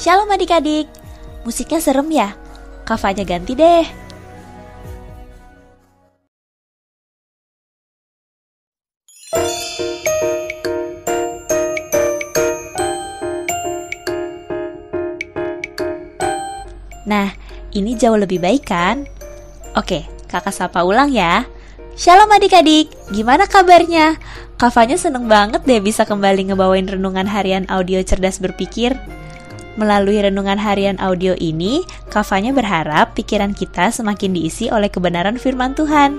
Shalom adik-adik Musiknya serem ya? Kafanya ganti deh Nah, ini jauh lebih baik kan? Oke, kakak sapa ulang ya Shalom adik-adik, gimana kabarnya? Kavanya seneng banget deh bisa kembali ngebawain renungan harian audio cerdas berpikir. Melalui renungan harian audio ini, Kavanya berharap pikiran kita semakin diisi oleh kebenaran firman Tuhan.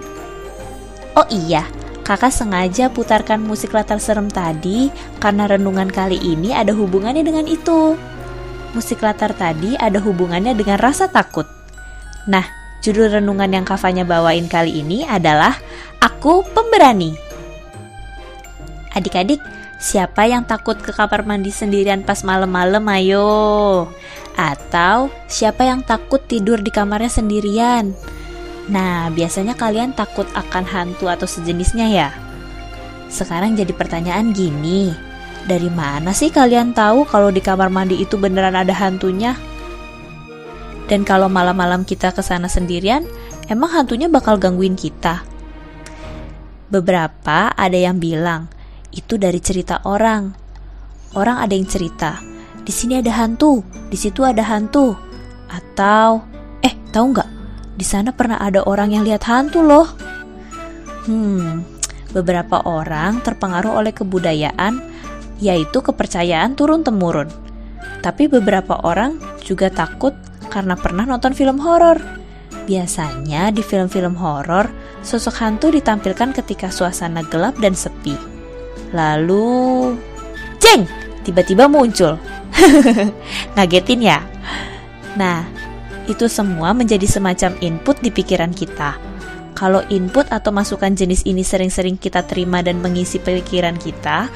Oh iya, kakak sengaja putarkan musik latar serem tadi karena renungan kali ini ada hubungannya dengan itu. Musik latar tadi ada hubungannya dengan rasa takut. Nah, Judul renungan yang Kavanya bawain kali ini adalah Aku Pemberani. Adik-adik, siapa yang takut ke kamar mandi sendirian pas malam-malam ayo? Atau siapa yang takut tidur di kamarnya sendirian? Nah, biasanya kalian takut akan hantu atau sejenisnya ya? Sekarang jadi pertanyaan gini, dari mana sih kalian tahu kalau di kamar mandi itu beneran ada hantunya? Dan kalau malam-malam kita ke sana sendirian, emang hantunya bakal gangguin kita? Beberapa ada yang bilang, itu dari cerita orang. Orang ada yang cerita, di sini ada hantu, di situ ada hantu. Atau, eh tahu nggak? Di sana pernah ada orang yang lihat hantu loh. Hmm, beberapa orang terpengaruh oleh kebudayaan, yaitu kepercayaan turun-temurun. Tapi beberapa orang juga takut karena pernah nonton film horor. Biasanya di film-film horor, sosok hantu ditampilkan ketika suasana gelap dan sepi. Lalu, jeng, tiba-tiba muncul. Ngagetin ya? Nah, itu semua menjadi semacam input di pikiran kita. Kalau input atau masukan jenis ini sering-sering kita terima dan mengisi pikiran kita,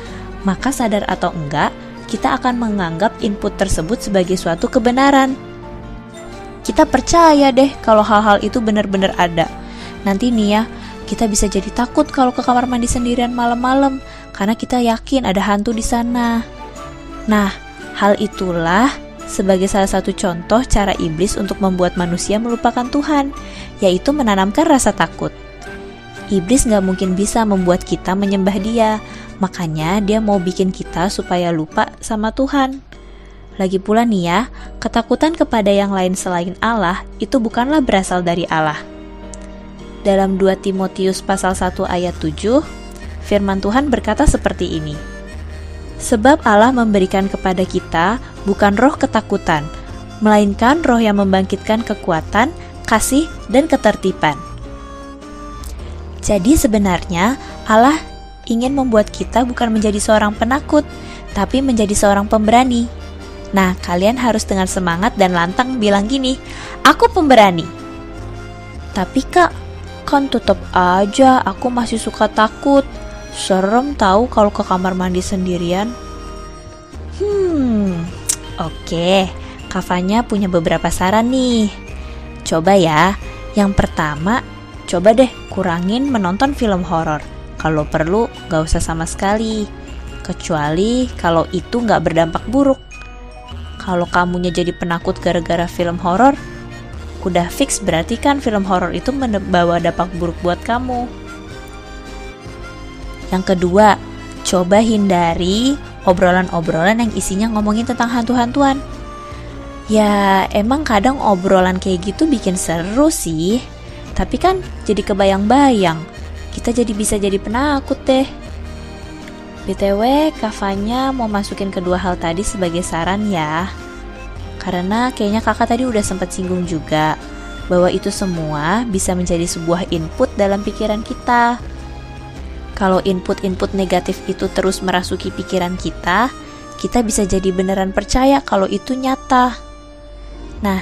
maka sadar atau enggak, kita akan menganggap input tersebut sebagai suatu kebenaran kita percaya deh kalau hal-hal itu benar-benar ada. Nanti nih ya, kita bisa jadi takut kalau ke kamar mandi sendirian malam-malam karena kita yakin ada hantu di sana. Nah, hal itulah sebagai salah satu contoh cara iblis untuk membuat manusia melupakan Tuhan, yaitu menanamkan rasa takut. Iblis nggak mungkin bisa membuat kita menyembah dia, makanya dia mau bikin kita supaya lupa sama Tuhan. Lagi pula nih ya, ketakutan kepada yang lain selain Allah itu bukanlah berasal dari Allah. Dalam 2 Timotius pasal 1 ayat 7, firman Tuhan berkata seperti ini. Sebab Allah memberikan kepada kita bukan roh ketakutan, melainkan roh yang membangkitkan kekuatan, kasih, dan ketertiban. Jadi sebenarnya Allah ingin membuat kita bukan menjadi seorang penakut, tapi menjadi seorang pemberani. Nah, kalian harus dengan semangat dan lantang bilang gini, aku pemberani. Tapi kak, kan tetap aja aku masih suka takut. Serem tahu kalau ke kamar mandi sendirian. Hmm, oke. Okay. Kavanya punya beberapa saran nih. Coba ya. Yang pertama, coba deh kurangin menonton film horor. Kalau perlu, gak usah sama sekali. Kecuali kalau itu gak berdampak buruk. Kalau kamunya jadi penakut gara-gara film horor, udah fix berarti kan film horor itu membawa dampak buruk buat kamu. Yang kedua, coba hindari obrolan-obrolan yang isinya ngomongin tentang hantu-hantuan. Ya, emang kadang obrolan kayak gitu bikin seru sih. Tapi kan jadi kebayang-bayang. Kita jadi bisa jadi penakut deh. BTW, kafanya mau masukin kedua hal tadi sebagai saran ya. Karena kayaknya kakak tadi udah sempat singgung juga bahwa itu semua bisa menjadi sebuah input dalam pikiran kita. Kalau input-input negatif itu terus merasuki pikiran kita, kita bisa jadi beneran percaya kalau itu nyata. Nah,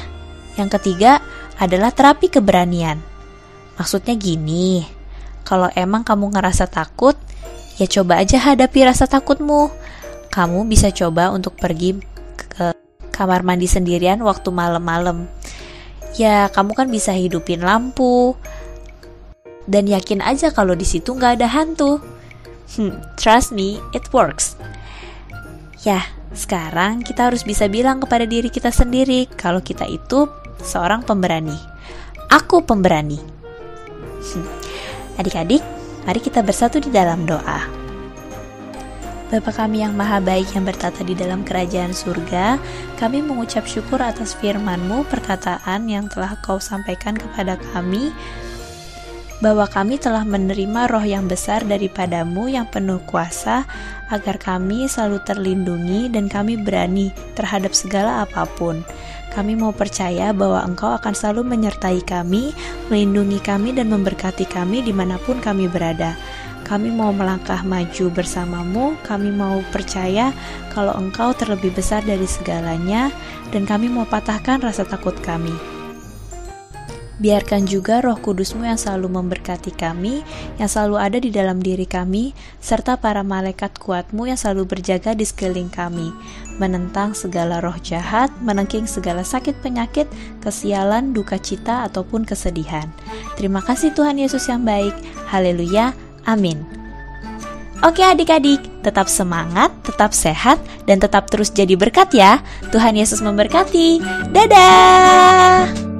yang ketiga adalah terapi keberanian. Maksudnya gini, kalau emang kamu ngerasa takut, Ya coba aja hadapi rasa takutmu. Kamu bisa coba untuk pergi kamar mandi sendirian waktu malam-malam. Ya, kamu kan bisa hidupin lampu. Dan yakin aja kalau di situ nggak ada hantu. Hmm, trust me, it works. Ya, Sekarang kita harus bisa bilang kepada diri kita sendiri kalau kita itu seorang pemberani. Aku pemberani. Adik-adik, mari kita bersatu di dalam doa. Bapa kami yang maha baik yang bertata di dalam kerajaan surga, kami mengucap syukur atas firman-Mu, perkataan yang telah Kau sampaikan kepada kami, bahwa kami telah menerima roh yang besar daripadamu yang penuh kuasa, agar kami selalu terlindungi dan kami berani terhadap segala apa pun. Kami mau percaya bahwa Engkau akan selalu menyertai kami, melindungi kami, dan memberkati kami di mana pun kami berada. Kami mau melangkah maju bersamamu, kami mau percaya kalau engkau terlebih besar dari segalanya, dan kami mau patahkan rasa takut kami. Biarkan juga roh kudusmu yang selalu memberkati kami, yang selalu ada di dalam diri kami, serta para malaikat kuatmu yang selalu berjaga di sekeliling kami, menentang segala roh jahat, menengking segala sakit penyakit, kesialan, duka cita, ataupun kesedihan. Terima kasih Tuhan Yesus yang baik. Haleluya. Amin. Oke adik-adik, tetap semangat, tetap sehat, dan tetap terus jadi berkat ya. Tuhan Yesus memberkati. Dadah!